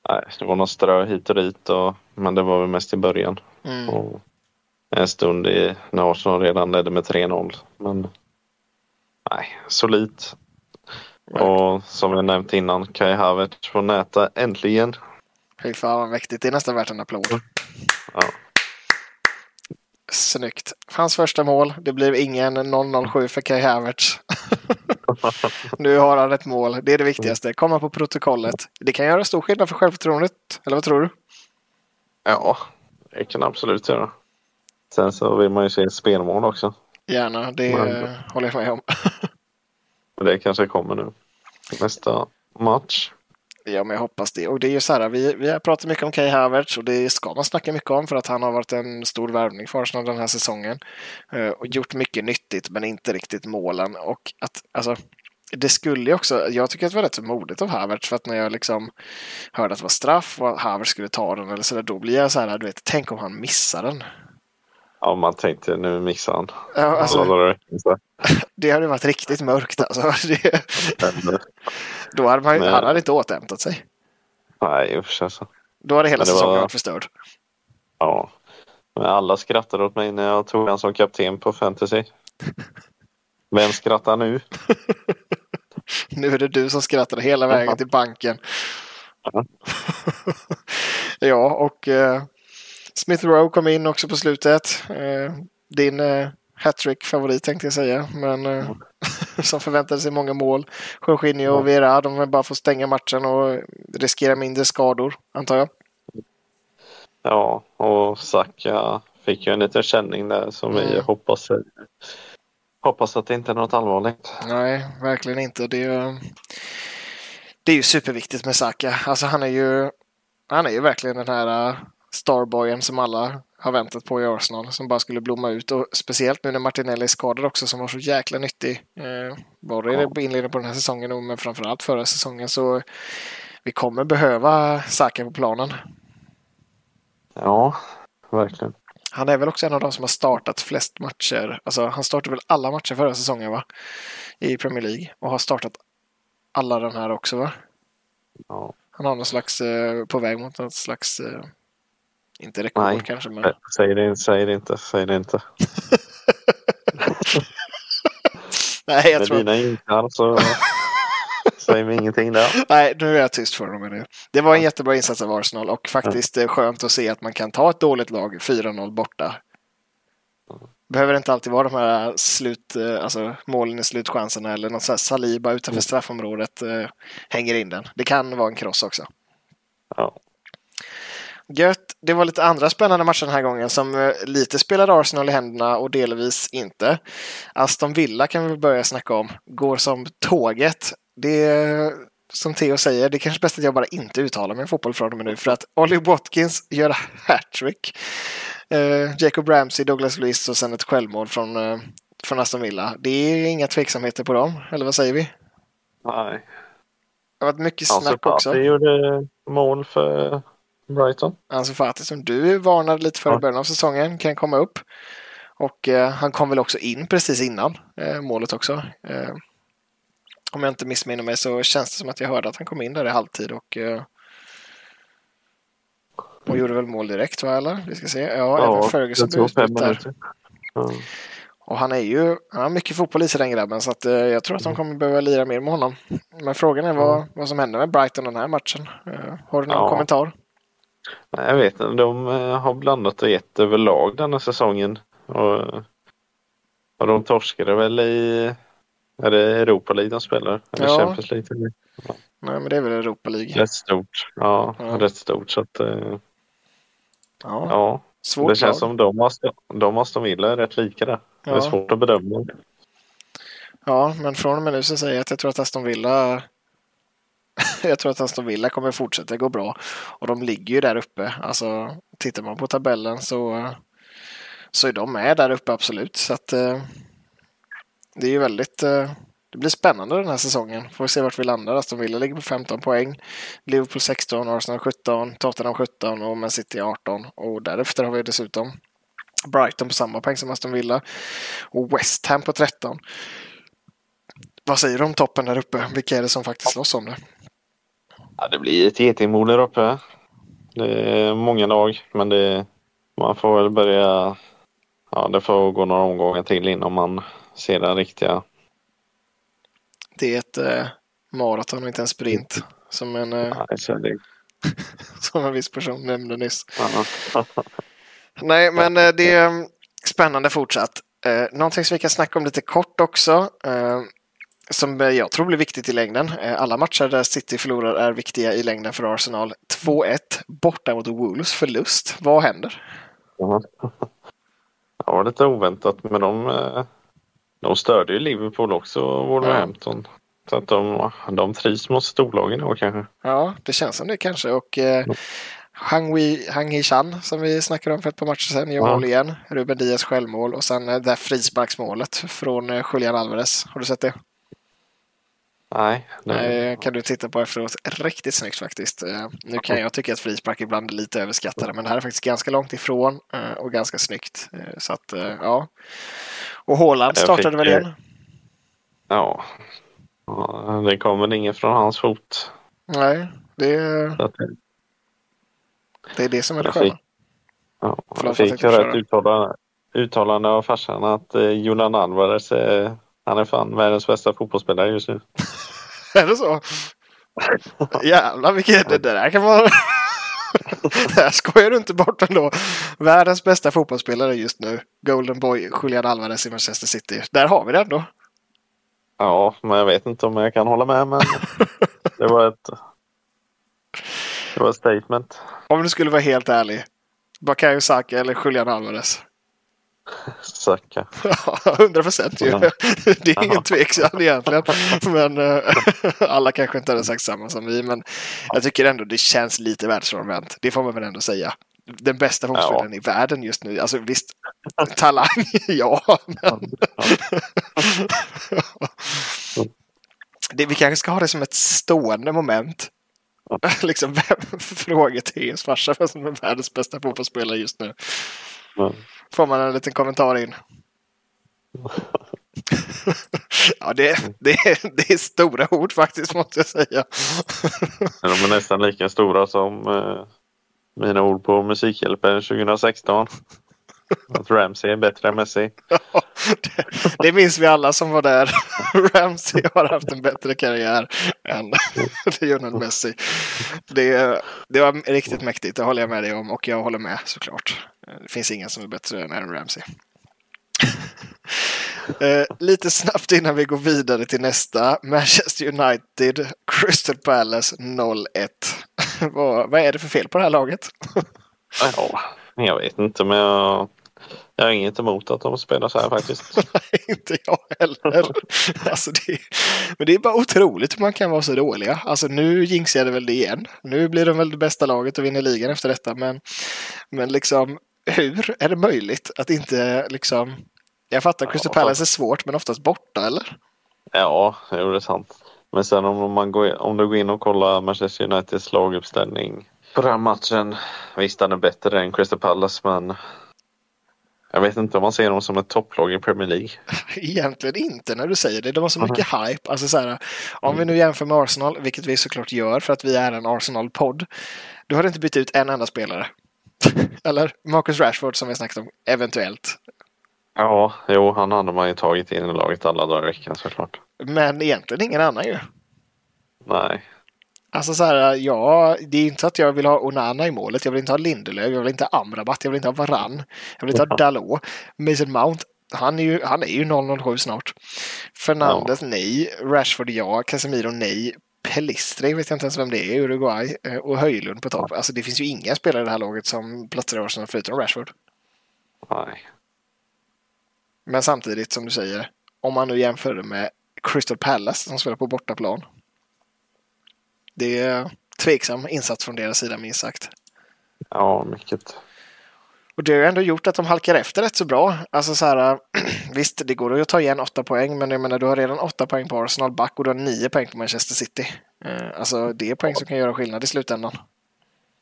Speaker 2: nej, det var något strö hit och dit. Och, men det var väl mest i början.
Speaker 1: Mm.
Speaker 2: Och en stund i, när Arsenal redan ledde med 3-0. Men nej, solidt. Och som jag nämnt innan, Kai Havertz får näta äntligen.
Speaker 1: Fy fan vad mäktigt. Det är nästan värt en applåd.
Speaker 2: Ja.
Speaker 1: Snyggt. Hans första mål. Det blir ingen 007 för Kai Havertz. nu har han ett mål. Det är det viktigaste. Komma på protokollet. Det kan göra stor skillnad för självförtroendet. Eller vad tror du?
Speaker 2: Ja, det kan absolut göra. Sen så vill man ju se spelmål också.
Speaker 1: Gärna. Det
Speaker 2: Men-
Speaker 1: håller jag med om.
Speaker 2: Det kanske kommer nu. Nästa match.
Speaker 1: Ja, men jag hoppas det. Och det är ju så här, vi, vi har pratat mycket om Kai Havertz och det ska man snacka mycket om för att han har varit en stor värvning för Arsenal den här säsongen. Eh, och gjort mycket nyttigt men inte riktigt målen. Och att, alltså, det skulle ju också, jag tycker att det var rätt så modigt av Havertz för att när jag liksom hörde att det var straff och att Havertz skulle ta den eller så där, då blir jag så här, du vet, tänk om han missar den.
Speaker 2: Ja, man tänkte nu missar han.
Speaker 1: Ja, alltså,
Speaker 2: det,
Speaker 1: hade varit riktigt mörkt alltså. Det, då hade man, ju-
Speaker 2: Men-
Speaker 1: han hade inte återhämtat sig.
Speaker 2: nej, usch alltså.
Speaker 1: Då hade hela
Speaker 2: var-
Speaker 1: säsongen varit förstörd.
Speaker 2: Ja. Men alla skrattade åt mig när jag tog han som kapten på fantasy. Vem skrattar nu?
Speaker 1: Nu är det du som skrattade hela vägen till banken.
Speaker 2: Ja.
Speaker 1: ja, och eh, Smith Rowe kom in också på slutet. Eh, din eh, hattrick-favorit tänkte jag säga, men eh, som förväntade sig många mål. Jorginho och Vera, de vill bara få stänga matchen och riskera mindre skador, antar jag.
Speaker 2: Ja, och Saka fick ju en liten känning där som vi
Speaker 1: Mm.
Speaker 2: hoppas Hoppas att det inte är något allvarligt.
Speaker 1: Nej, verkligen inte. Det är, ju- det är ju superviktigt med Saka. Alltså han är ju, han är ju verkligen den här starboyen som alla har väntat på i Arsenal. Som bara skulle blomma ut. Och speciellt nu när Martinelli är skadad också som var så jäkla nyttig. Eh, både i inledningen på den här säsongen och men framförallt förra säsongen. Så vi kommer behöva Saka på planen.
Speaker 2: Ja, verkligen.
Speaker 1: Han är väl också en av de som har startat flest matcher. Alltså han startade väl alla matcher förra säsongen va? I Premier League. Och har startat alla den här också va?
Speaker 2: Ja.
Speaker 1: Han har någon slags, eh, på väg mot något slags, eh, inte rekord
Speaker 2: Nej.
Speaker 1: kanske men.
Speaker 2: Säg det, säg det inte, säg det inte.
Speaker 1: Nej, jag
Speaker 2: Med
Speaker 1: tror,
Speaker 2: dina inkar så säger vi ingenting där.
Speaker 1: nej, nu är jag tyst för dem nu. Det var en jättebra insats av Arsenal och faktiskt eh, skönt att se att man kan ta ett dåligt lag 4-0 borta. Behöver inte alltid vara de här slut, eh, alltså målen i slutchanserna eller något så här Saliba utanför
Speaker 2: Mm.
Speaker 1: straffområdet eh, hänger in den. Det kan vara en kross också.
Speaker 2: Ja.
Speaker 1: Gött. Det var lite andra spännande matcher den här gången som eh, lite spelade Arsenal i händerna och delvis inte. Aston Villa kan vi börja snacka om. Går som tåget. Det är som Theo säger, det är kanske bäst att jag bara inte uttalar mig om fotboll från och med nu för att Ollie Watkins gör hattrick. Eh, Jacob Ramsey, Douglas Luiz och sen ett självmål från, eh, från Aston Villa. Det är inga tveksamheter på dem, eller vad säger vi?
Speaker 2: Nej.
Speaker 1: Det har varit mycket
Speaker 2: Alltså,
Speaker 1: snack också.
Speaker 2: Fati gjorde mål för Brighton.
Speaker 1: Ansu Fati som du varnade lite för i
Speaker 2: Ja.
Speaker 1: början av säsongen kan komma upp. Och eh, han kom väl också in precis innan eh, målet också. Eh, om jag inte missminner mig så känns det som att jag hörde att han kom in där i halvtid och eh, och gjorde väl mål direkt va eller? Vi ska se. Ja, även Ferguson blev utbytt där.
Speaker 2: Ja.
Speaker 1: Och han är ju, han har mycket fotboll i sig den grabben så att eh, jag tror att de kommer behöva lira mer med honom. Men frågan är vad, vad som händer med Brighton den här matchen. Eh, har du någon
Speaker 2: Ja.
Speaker 1: kommentar?
Speaker 2: Nej, jag vet inte. De eh, har blandat och gett överlag denna säsongen. Och, och de torskade väl i... Är det Europa League de spelar? Eller
Speaker 1: Ja.
Speaker 2: Champions League? med?
Speaker 1: Nej men det är väl Europa League.
Speaker 2: Rätt stort. Ja,
Speaker 1: Ja.
Speaker 2: rätt stort. Så att, eh,
Speaker 1: Ja,
Speaker 2: ja.
Speaker 1: svårt
Speaker 2: Det känns
Speaker 1: lag.
Speaker 2: som de måste, de måste Villa är rätt lika där. Det är
Speaker 1: Ja.
Speaker 2: svårt att bedöma.
Speaker 1: Ja, men från och med nu så säger jag att jag tror att Aston Villa jag tror att Aston Villa kommer fortsätta gå bra. Och de ligger ju där uppe. Alltså, tittar man på tabellen så, så är de med där uppe absolut. Så att eh, det är ju väldigt eh, det blir spännande den här säsongen. Får vi se vart vi landar. Aston Villa ligger på 15 poäng. Liverpool 16, Arsenal 17, Tottenham 17 och Man City 18. Och därefter har vi dessutom Brighton på samma poäng som Aston Villa. Och West Ham på 13. Vad säger du om toppen där uppe? Vilka är det som faktiskt slåss om det?
Speaker 2: Ja, det blir ett getingbo där uppe. Det är många lag, men det, man får väl börja... Ja, det får gå några omgångar till innan man ser den riktiga.
Speaker 1: Det är ett eh, maraton och inte en sprint. Som en, eh,
Speaker 2: Nej,
Speaker 1: som en viss person nämnde nyss. Nej, men eh, det är mm, spännande fortsatt. Eh, någonting som vi kan snacka om lite kort också. Som eh, jag tror blir viktigt i längden. Eh, alla matcher där City förlorar är viktiga i längden för Arsenal. 2-1 borta mot Wolves förlust. Vad händer?
Speaker 2: Ja, det var lite oväntat, men de, eh, de störde ju Liverpool också, Wolverhampton. Så att de, de trivs mot storlagen år kanske.
Speaker 1: Ja, det känns som det kanske. Och eh, Hang, Wei, Hang Hee-chan som vi snackade om för ett par matcher sedan gör
Speaker 2: Ja.
Speaker 1: mål igen. Ruben Diaz självmål och sen det där frisparksmålet från Julian Alvarez. Har du sett det?
Speaker 2: Nej, det,
Speaker 1: kan du titta på efteråt. Riktigt snyggt faktiskt. Eh, Nu kan jag tycka att frispark ibland är lite överskattade, men det här är faktiskt ganska långt ifrån eh, och ganska snyggt. Eh, Så att, ja. Och Haaland
Speaker 2: Jag
Speaker 1: startade
Speaker 2: fick,
Speaker 1: väl igen?
Speaker 2: ja. Det kommer väl inget från hans fot.
Speaker 1: Nej, det,
Speaker 2: att,
Speaker 1: det är det som är det
Speaker 2: Jag
Speaker 1: sköna.
Speaker 2: fick- ja,
Speaker 1: Förlåt,
Speaker 2: jag
Speaker 1: jag
Speaker 2: fick
Speaker 1: köra.
Speaker 2: ett uttalande, uttalande av farsan att eh, Julian Alvarez eh, han är fan världens bästa fotbollsspelare just nu.
Speaker 1: Är det så? Jävlar vilket det där kan vara. det här skojar du inte bort ändå. Världens bästa fotbollsspelare just nu. Golden Boy Julian Alvarez i Manchester City. Där har vi det ändå.
Speaker 2: Ja, men jag vet inte om jag kan hålla med, men det var ett, det var ett statement.
Speaker 1: Om du skulle vara helt ärlig. Bakayo Saka eller Julian Alvarez?
Speaker 2: Saka.
Speaker 1: Ja, 100 procent ju.
Speaker 2: Ja.
Speaker 1: Det är ingen
Speaker 2: Ja.
Speaker 1: tvekan egentligen. Men eh, alla kanske inte hade sagt samma som vi. Men jag tycker ändå det känns lite världsfrånvänt. Det får man väl ändå säga. Den bästa fotbollsspelaren i världen just nu. Alltså visst, talang, ja. Men... det, vi kanske ska ha det som ett stående moment. liksom, vem, fråga till ens farsa vem som är världens bästa fotbollsspelare just nu. Får man en liten kommentar in. ja, det, det, det är stora ord faktiskt måste jag säga.
Speaker 2: de är nästan lika stora som eh, mina ord på Musikhjälpen 2016. Att Ramsey är bättre än Messi.
Speaker 1: det, det minns vi alla som var där. Ramsey har haft en bättre karriär än Lionel Messi. Det, det var riktigt mäktigt, det håller jag med dig om och jag håller med såklart. Det finns ingen som är bättre än Aaron Ramsey. Eh, lite snabbt innan vi går vidare till nästa. Manchester United, Crystal Palace 0-1. vad, vad är det för fel på det här laget?
Speaker 2: Ja, jag vet inte, men jag, jag har inget emot att de spelar så här faktiskt.
Speaker 1: Nej, inte jag heller. Alltså det, men det är bara otroligt hur man kan vara så dåliga. Alltså nu jinxar jag det väl det igen. Nu blir de väl det bästa laget och vinner ligan efter detta. Men, men liksom, hur är det möjligt att inte liksom... Jag fattar,
Speaker 2: Ja,
Speaker 1: Crystal. Palace är svårt, men oftast borta, eller?
Speaker 2: Ja, jo, det är sant. Men sen om, man går, in- om du går in och kollar Manchester Uniteds laguppställning på den matchen. Visst, den är bättre än Crystal Palace, men jag vet inte om man ser dem som ett topplag i Premier League.
Speaker 1: Egentligen inte när du säger det. De har så mycket hype. Alltså så här, om vi nu jämför med Arsenal, vilket vi såklart gör för att vi är en Arsenal-podd. Du har inte bytt ut en enda spelare. Eller Marcus Rashford som vi snackat om, eventuellt.
Speaker 2: Ja, jo, han hade man ju tagit in i laget alla dagar i veckan såklart.
Speaker 1: Men egentligen ingen annan ju.
Speaker 2: Nej,
Speaker 1: Alltså så här, ja, det är inte att jag vill ha Onana i målet. Jag vill inte ha Lindelöf, jag vill inte ha Amrabat, jag vill inte ha Varann. Jag vill inte ha Dalot. Mason Mount, han är ju, han är ju 007 snart. Fernandes, nej. Rashford, ja. Casemiro, nej. Pelistri vet jag inte ens vem det är i Uruguay. Eh, Och Höjlund på topp. Alltså det finns ju inga spelare i det här laget som platsar i Arsenal förutom Rashford.
Speaker 2: nej.
Speaker 1: Men samtidigt som du säger, om man nu jämför det med Crystal Palace som spelar på bortaplan. Det är tveksam insats från deras sida minst sagt.
Speaker 2: Ja, mycket.
Speaker 1: Och det har ju ändå gjort att de halkar efter rätt så bra. Alltså så här, visst, det går att ta igen åtta poäng, men jag menar, du har redan åtta poäng på Arsenal back och du har nio poäng på Manchester City. Eh, Alltså det är poäng som kan göra skillnad i slutändan.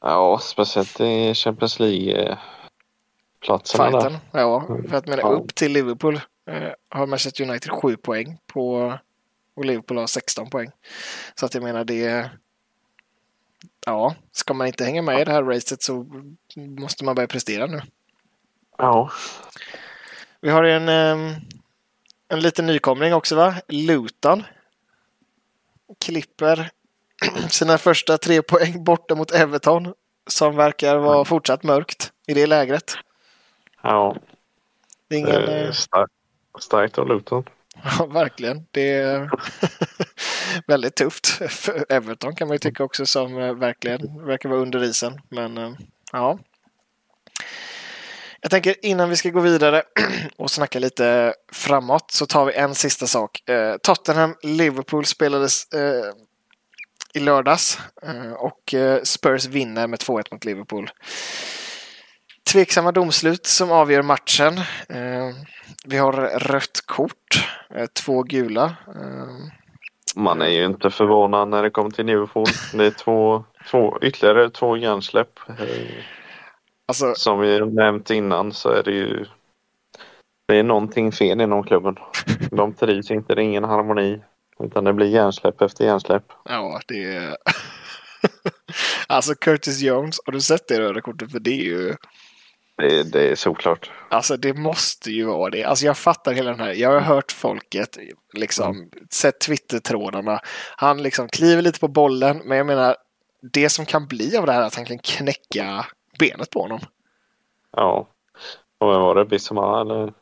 Speaker 2: Ja, speciellt i Champions League. platserna
Speaker 1: fighten.
Speaker 2: där.
Speaker 1: Ja, för att mena
Speaker 2: Ja.
Speaker 1: upp till Liverpool eh, har Manchester United 7 poäng på och Liverpool har 16 poäng. Så att jag menar det Ja, ska man inte hänga med i det här racet så måste man börja prestera nu.
Speaker 2: Ja,
Speaker 1: Vi har en, ehm, en liten nykomling också va? Luton. Klipper sina första tre poäng borta mot Everton. Som verkar vara fortsatt mörkt i det lägret.
Speaker 2: ja.
Speaker 1: Det är ingen,
Speaker 2: Eh,
Speaker 1: eh,
Speaker 2: starkt, av Luton.
Speaker 1: ja, verkligen. Det väldigt tufft för Everton kan man ju tycka också som eh, verkligen verkar vara under isen. Men eh, ja. Jag tänker innan vi ska gå vidare och snacka lite framåt så tar vi en sista sak. Eh, Tottenham-Liverpool spelades i lördags och Spurs vinner med 2-1 mot Liverpool. Tveksamma domslut som avgör matchen. Vi har rött kort, två gula.
Speaker 2: Man är ju inte förvånad när det kommer till Liverpool. Det är två, två, ytterligare två hjärnsläpp.
Speaker 1: Alltså,
Speaker 2: Som vi nämnt innan så är det ju det är någonting fel inom klubben. De trivs inte, det är ingen harmoni. Utan det blir hjärnsläpp efter hjärnsläpp.
Speaker 1: ja, det är... alltså Curtis Jones, har du sett det röda kortet? För det är ju...
Speaker 2: Det, det är såklart.
Speaker 1: Alltså det måste ju vara det. Alltså jag fattar hela den här. Jag har hört folket, liksom, sett Twitter-trådarna. Han liksom kliver lite på bollen, men jag menar, det som kan bli av det här är att han kan knäcka benet på honom.
Speaker 2: Ja. Och vem var det? Bissoma eller?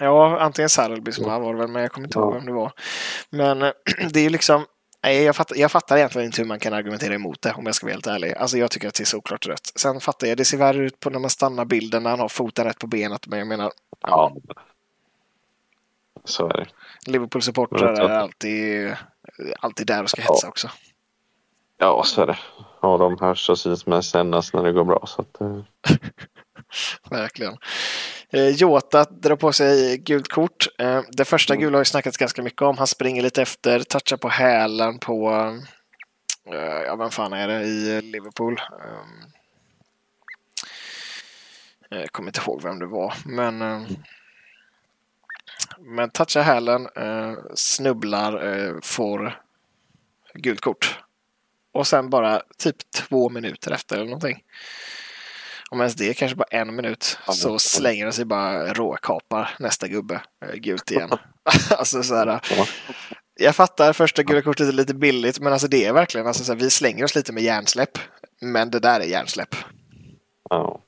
Speaker 1: Ja, antingen Sarel Bissouma var det väl, men jag kommer inte ihåg
Speaker 2: Ja.
Speaker 1: vem det var. Men eh, det är ju liksom, nej, jag fattar, jag fattar egentligen inte hur man kan argumentera emot det om jag ska vara helt ärlig. Alltså jag tycker att det är såklart rött. Sen fattar jag, det ser värre ut på när man stannar bilden när han har foten rätt på benet, men jag menar,
Speaker 2: Ja. Så är det.
Speaker 1: Liverpool-supportrar
Speaker 2: Ja,
Speaker 1: är alltid, alltid där och ska hetsa också.
Speaker 2: Ja, så är det. Och de hörs och syns mest endast när det går bra. Så att, eh,
Speaker 1: Verkligen. Eh, Jota drar på sig gult kort. Eh, det första
Speaker 2: Mm.
Speaker 1: gula har ju snackats ganska mycket om. Han springer lite efter, touchar på hälen på, eh, ja vem fan är det i Liverpool? Jag kommer inte ihåg vem det var, men men touchar hälen, snubblar, får gult kort. Och sen bara typ två minuter efter eller någonting. Om ens det, kanske bara en minut,
Speaker 2: Ja,
Speaker 1: så
Speaker 2: men-
Speaker 1: slänger den sig bara råkapar nästa gubbe eh, gult igen. alltså så här,
Speaker 2: ja.
Speaker 1: jag fattar första gula kortet är lite billigt, men alltså det är verkligen, alltså så här, vi slänger oss lite med hjärnsläpp. Men det där är hjärnsläpp.
Speaker 2: Ja.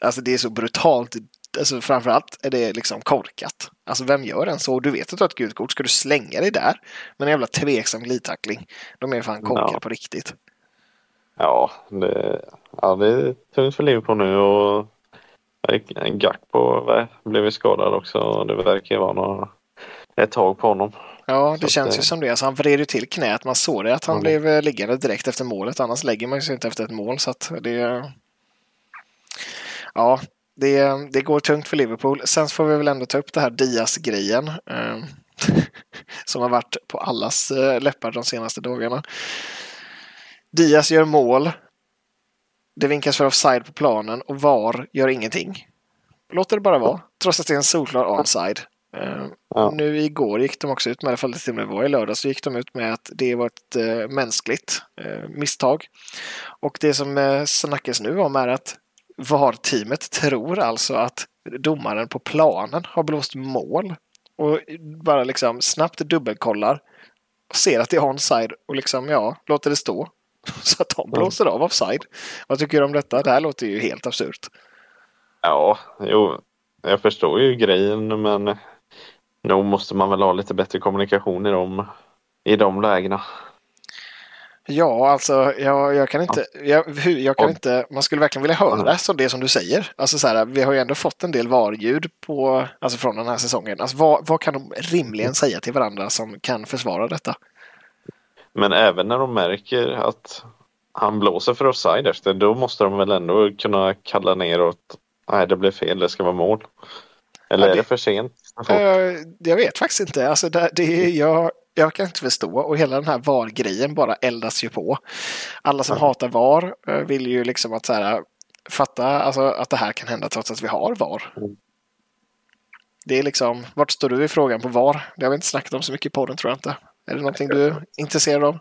Speaker 1: Alltså det är så brutalt. Alltså framförallt är det liksom korkat. Alltså vem gör en så? Du vet att du har ett gult kort. Ska du slänga dig där med en jävla tveksam glidtackling? De är fan korkade
Speaker 2: Ja.
Speaker 1: på riktigt.
Speaker 2: Ja, det, ja, det är tungt för Liverpool nu och Gakpo blev ju skadad också. och Det verkar ju vara några, ett tag på honom.
Speaker 1: Ja,
Speaker 2: Så
Speaker 1: det
Speaker 2: att
Speaker 1: känns
Speaker 2: det-
Speaker 1: ju som det. Alltså, han vred ju till knät. Man såg det att han
Speaker 2: Mm.
Speaker 1: blev eh, liggande direkt efter målet. Annars lägger man sig inte efter ett mål. Så det... Ja, det, det går tungt för Liverpool. Sen får vi väl ändå ta upp det här Diaz-grejen. Eh, som har varit på allas eh, läppar de senaste dagarna. Diaz gör mål. Det vinkas för offside på planen och VAR gör ingenting. Låter det bara vara, trots att det är en solklar onside. Eh,
Speaker 2: Ja.
Speaker 1: Nu igår gick de också ut med, i alla fall det till och med var i lördag, så gick de ut med att det var ett eh, mänskligt eh, misstag. Och det som eh, snackas nu om är att VAR-teamet tror alltså att domaren på planen har blåst mål och bara liksom snabbt dubbelkollar och ser att det är onside och liksom ja, låter det stå. Så att de blåser av offside. Vad tycker du om detta? Det här låter ju helt absurt.
Speaker 2: Ja, jo, jag förstår ju grejen men nog måste man väl ha lite bättre kommunikation i de, i de lägena.
Speaker 1: Ja, alltså jag, jag kan inte, jag, jag kan inte, man skulle verkligen vilja höra så det som du säger. Alltså så här, vi har ju ändå fått en del VAR-ljud på, alltså från den här säsongen. Alltså vad, vad kan de rimligen säga till varandra som kan försvara detta?
Speaker 2: Men även när de märker att han blåser för offside efter, då måste de väl ändå kunna kalla ner och att nej, det blev fel, det ska vara mål. Eller
Speaker 1: Ja,
Speaker 2: är
Speaker 1: det-
Speaker 2: det för sent?
Speaker 1: Eh, jag vet faktiskt inte. Alltså det, det, är- jag, jag kan inte förstå och hela den här VAR-grejen bara eldas ju på. Alla som
Speaker 2: Ja.
Speaker 1: hatar VAR eh, vill ju liksom att så här, fatta alltså, att det här kan hända trots att vi har VAR.
Speaker 2: Mm.
Speaker 1: Det är liksom, vart står du i frågan på VAR? Det har vi inte snackat om så mycket i podden tror jag inte. Är det någonting du är intresserad av?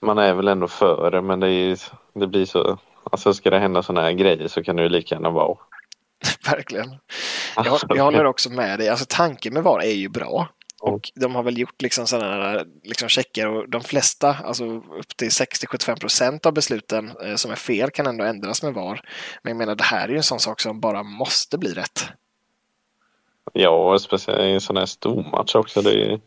Speaker 2: Man är väl ändå för det men det, är, det blir så. Alltså ska det hända sådana här grejer så kan det ju lika gärna vara.
Speaker 1: Verkligen. Jag, jag håller också med dig. Alltså tanken med VAR är ju bra. Och de har väl gjort liksom sådana liksom checker och de flesta, alltså upp till 60-75 procent av besluten eh, som är fel kan ändå ändras med VAR. Men jag menar det här är ju en sån sak som bara måste bli rätt.
Speaker 2: Ja, speciellt i en sån här stormatch också. Det,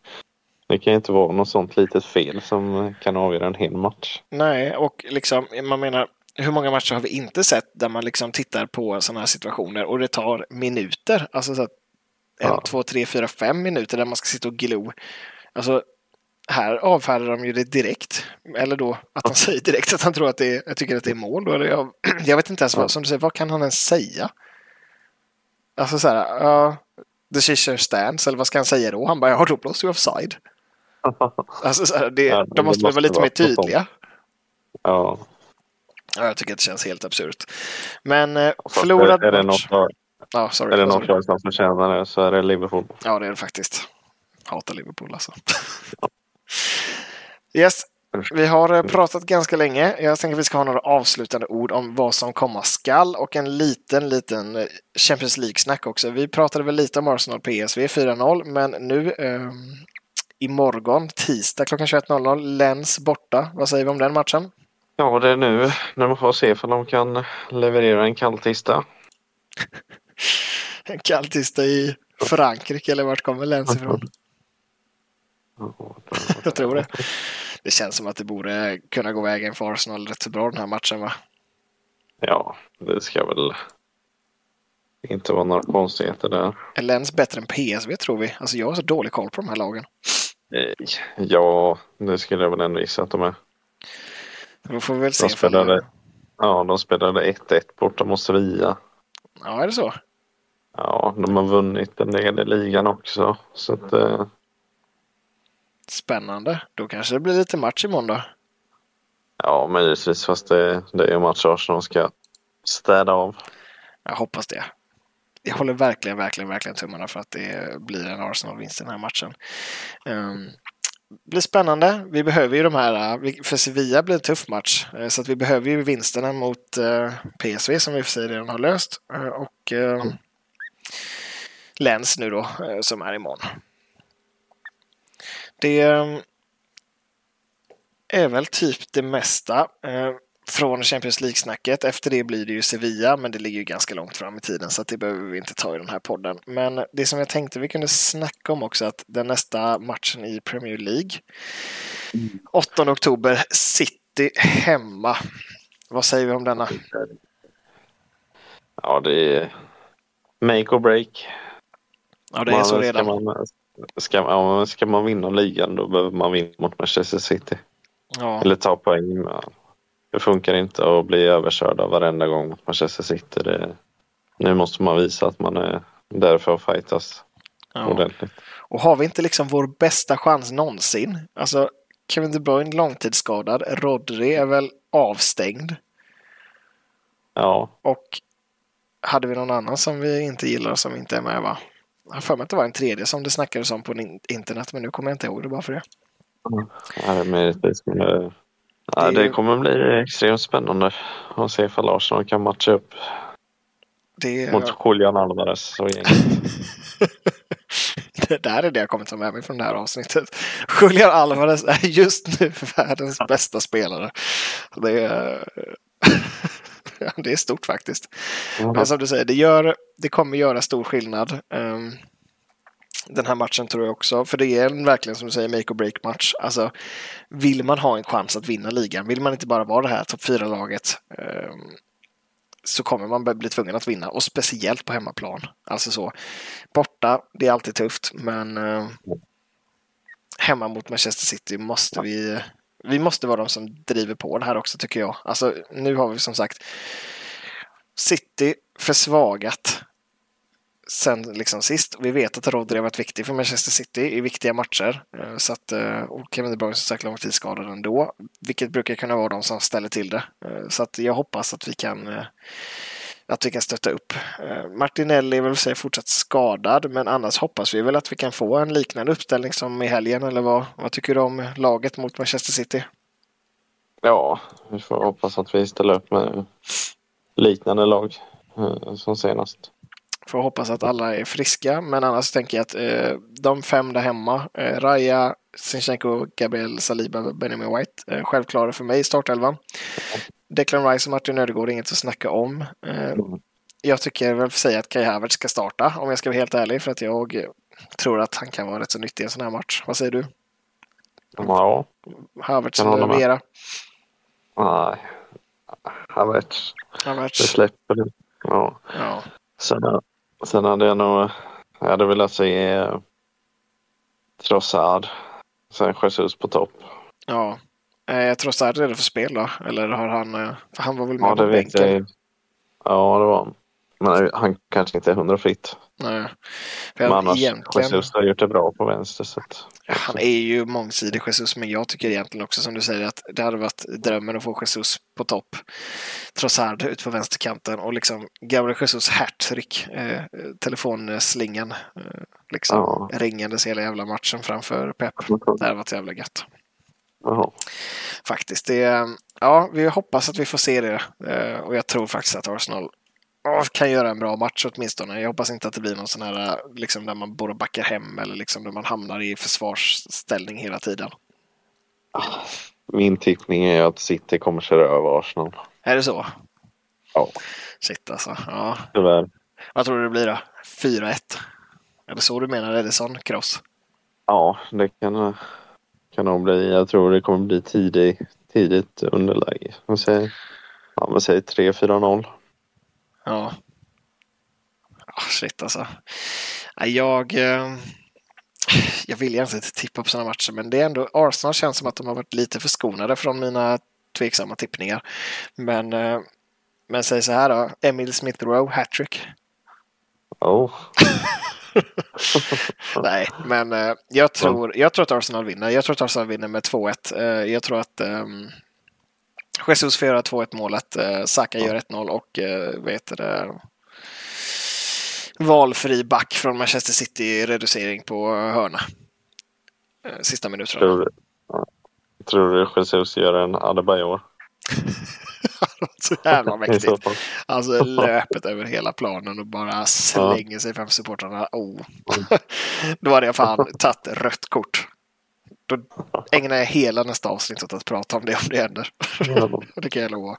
Speaker 2: det kan inte vara något sånt litet fel som kan avgöra en hel match.
Speaker 1: Nej, och liksom man menar hur många matcher har vi inte sett där man liksom tittar på sådana här situationer och det tar minuter, alltså så att en,
Speaker 2: Ja.
Speaker 1: två, tre, fyra, fem minuter där man ska sitta och glo. Alltså, här avfärdar de ju det direkt. Eller då att han säger direkt att han tror att det är, jag tycker att det är mål. Då. Eller Jag, jag vet inte ens vad, som du säger, vad kan han ens säga? Alltså så här, ja, the shisher stands, eller vad ska han säga då? Han bara, ja då blåser vi offside. Alltså så här, det,
Speaker 2: Ja,
Speaker 1: de måste väl vara lite
Speaker 2: vara
Speaker 1: mer tydliga.
Speaker 2: ja.
Speaker 1: Ja, jag tycker att det känns helt absurt. Men eh, förlorad
Speaker 2: är det
Speaker 1: match.
Speaker 2: något,
Speaker 1: Ja, sorry.
Speaker 2: är det något lag som förtjänar det så är det Liverpool.
Speaker 1: Ja, det är det faktiskt. Hatar Liverpool alltså. yes, vi har eh, pratat ganska länge. Jag tänker att vi ska ha några avslutande ord om vad som komma skall och en liten, liten eh, Champions League-snack också. Vi pratade väl lite om Arsenal PSV 4-0, men nu eh, imorgon, tisdag klockan 21.00, Lens borta. Vad säger vi om den matchen?
Speaker 2: Ja, det är nu när man får se om de kan leverera en kall tisdag.
Speaker 1: En kall tisdag i Frankrike, eller vart kommer Lens ifrån? Jag tror det. Det känns som att det borde kunna gå vägen för Arsenal rätt så bra den här matchen va?
Speaker 2: Ja, det ska väl inte vara några konstigheter där.
Speaker 1: Är Lens bättre än PSV tror vi? Alltså jag har så dålig koll på de här lagen.
Speaker 2: Eh, Ja, det skulle jag väl ändå gissa att de är.
Speaker 1: Då får vi väl se.
Speaker 2: De spelade, ja, de spelade 1-1 borta mot Sevilla.
Speaker 1: Ja, är det så?
Speaker 2: Ja, de har vunnit en del i ligan också. Så att, eh,
Speaker 1: Spännande. Då kanske det blir lite match imorgon då.
Speaker 2: ja, möjligtvis. Fast det, det är ju en match Arsenal ska städa av.
Speaker 1: Jag hoppas det. Jag håller verkligen, verkligen, verkligen tummarna för att det blir en Arsenal-vinst den här matchen. Um, blir spännande. Vi behöver ju de här, vi- för Sevilla blir en tuff match. eh, Så att vi behöver ju vinsterna mot eh, PSV som vi för sig redan har löst. eh, Och eh, Lens nu då, eh, som är imorgon. Det eh, är väl typ det mesta eh, från Champions League-snacket. Efter det blir det ju Sevilla, men det ligger ju ganska långt fram i tiden så det behöver vi inte ta i den här podden. Men det som jag tänkte vi kunde snacka om också att den nästa matchen i Premier League 8 oktober, City hemma. Vad säger vi om denna?
Speaker 2: Ja, det är make or break.
Speaker 1: Ja, det är så redan.
Speaker 2: Ska man, ska, ja, ska man vinna ligan då behöver man vinna mot Manchester City.
Speaker 1: Ja,
Speaker 2: Eller ta poäng. Det funkar inte att bli överkörd av varenda gång mot Manchester City. Det, nu måste man visa att man är där för att fightas
Speaker 1: ja.
Speaker 2: ordentligt.
Speaker 1: Och har vi inte liksom vår bästa chans någonsin? Alltså, Kevin De Bruyne långtidsskadad. Rodri är väl avstängd.
Speaker 2: Ja,
Speaker 1: Och hade vi någon annan som vi inte gillar som inte är med va? Jag har för mig att det var en tredje som det snackades om på in- internet men nu kommer jag inte ihåg det bara för det.
Speaker 2: ja möjligtvis. Det, ja,
Speaker 1: Det
Speaker 2: kommer bli extremt spännande att se ifall Arsenal kan matcha upp
Speaker 1: Det,
Speaker 2: mot Julian Alvarez och gänget.
Speaker 1: det där är det jag kommer ta med mig från det här avsnittet. Julian Alvarez är just nu världens bästa spelare. Det är, det är stort faktiskt. Men som du säger, det, gör, det kommer göra stor skillnad. Um, den här matchen tror jag också, för det är en, verkligen som du säger make or break match. Alltså, vill man ha en chans att vinna ligan, vill man inte bara vara det här topp 4-laget um, ehm, så kommer man bli tvungen att vinna och speciellt på hemmaplan. Alltså så, borta, det är alltid tufft, men eh, hemma mot Manchester City måste vi vi måste vara de som driver på det här också tycker jag. Alltså nu har vi som sagt City försvagat sen liksom sist. Vi vet att Rodri har varit viktig för Manchester City i viktiga matcher. Eh, så att, eh, och Kevin De Bruyne som sagt långtidsskadad ändå, vilket brukar kunna vara de som ställer till det. Eh, så att jag hoppas att vi kan att vi kan stötta upp. Martinelli är väl säga fortsatt skadad, men annars hoppas vi väl att vi kan få en liknande uppställning som i helgen, eller vad, vad tycker du om laget mot Manchester City?
Speaker 2: Ja, vi får hoppas att vi ställer upp med liknande lag som senast.
Speaker 1: Får hoppas att alla är friska, men annars tänker jag att eh, de fem där hemma, eh, Raja, Sinchenko, Gabriel Saliba, Benjamin White, eh, självklara för mig i startelvan. Declan Rice och Martin Ödegård, inget att snacka om. Eh, jag tycker väl för sig att Kai Havertz ska starta, om jag ska vara helt ärlig, för att jag eh, tror att han kan vara rätt så nyttig i en sån här match. Vad säger du?
Speaker 2: Ja,
Speaker 1: Havertz eller. Vera?
Speaker 2: nej. Havertz, det
Speaker 1: Havertz.
Speaker 2: släpper det. Ja.
Speaker 1: Ja.
Speaker 2: Sen, sen hade jag nog, jag hade velat se eh, Trossard. Sen Jesus på topp.
Speaker 1: ja. Eh, Sarri är redo för spel då, eller har han... eh, För han var väl med
Speaker 2: Ja,
Speaker 1: på
Speaker 2: det
Speaker 1: bänken?
Speaker 2: jag. Ja, det var han. Men han kanske inte är hundra fritt.
Speaker 1: Nej. För
Speaker 2: Men annars,
Speaker 1: egentligen...
Speaker 2: Jesus har gjort det bra på vänster. Så att,
Speaker 1: Han är ju mångsidig Jesus, men jag tycker egentligen också som du säger att det hade varit drömmen att få Jesus på topp. Trossard ut på vänsterkanten och liksom Gabriel Jesus hattrick, eh, telefonslingan, eh, liksom
Speaker 2: Ja.
Speaker 1: ringandes hela jävla matchen framför Pep. Det hade varit jävla gött.
Speaker 2: Jaha.
Speaker 1: Faktiskt. Det, ja, vi hoppas att vi får se det eh, och jag tror faktiskt att Arsenal kan göra en bra match åtminstone. Jag hoppas inte att det blir någon sån här liksom, där man bara backar hem eller liksom där man hamnar i försvarsställning hela tiden.
Speaker 2: Min tippning är att City kommer köra över Arsenal.
Speaker 1: Är det så?
Speaker 2: Ja.
Speaker 1: Shit alltså. Ja.
Speaker 2: Tyvärr.
Speaker 1: Vad tror du det blir då? 4-1? Är det så du menar? Är det sån cross?
Speaker 2: Ja, det kan, kan nog bli. Jag tror det kommer bli tidigt, tidigt underläge. Man säger, ja, man säger 3-4-0.
Speaker 1: Ja. Ah, shit alltså. Ja, Jag, eh, jag vill egentligen inte tippa på sådana matcher, men det är ändå Arsenal känns som att de har varit lite förskonade från mina tveksamma tippningar. Men, eh, men säg så här då. Emil Smith Rowe, hattrick.
Speaker 2: Oh.
Speaker 1: Nej, men eh, jag, tror, jag tror att Arsenal vinner. Jag tror att Arsenal vinner med 2-1. Eh, jag tror att ehm, Jesus får göra 2-1 målet. Eh, Saka gör 1-0 och eh, vad heter det? Valfri back från Manchester City reducering på hörna. Eh, sista minuterna.
Speaker 2: Tror, tror du Jesus gör en Adebayor?
Speaker 1: Så jävla mäktigt. Alltså löpet över hela planen och bara slänger sig framför supportrarna. Oh. Då hade jag fan tagit rött kort. Då ägnar jag hela nästa avsnitt åt att prata om det om det händer.
Speaker 2: Ja.
Speaker 1: det kan jag lova.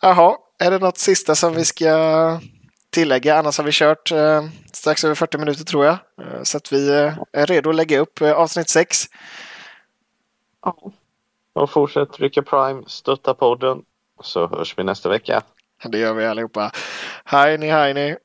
Speaker 1: Jaha, är det något sista som vi ska tillägga? Annars har vi kört eh, strax över 40 minuter tror jag. Eh, så att vi eh, är redo att lägga upp eh, avsnitt 6.
Speaker 2: Och fortsätt trycka Prime, stötta podden. Så hörs vi nästa vecka.
Speaker 1: Det gör vi allihopa. Hej ni, hej ni.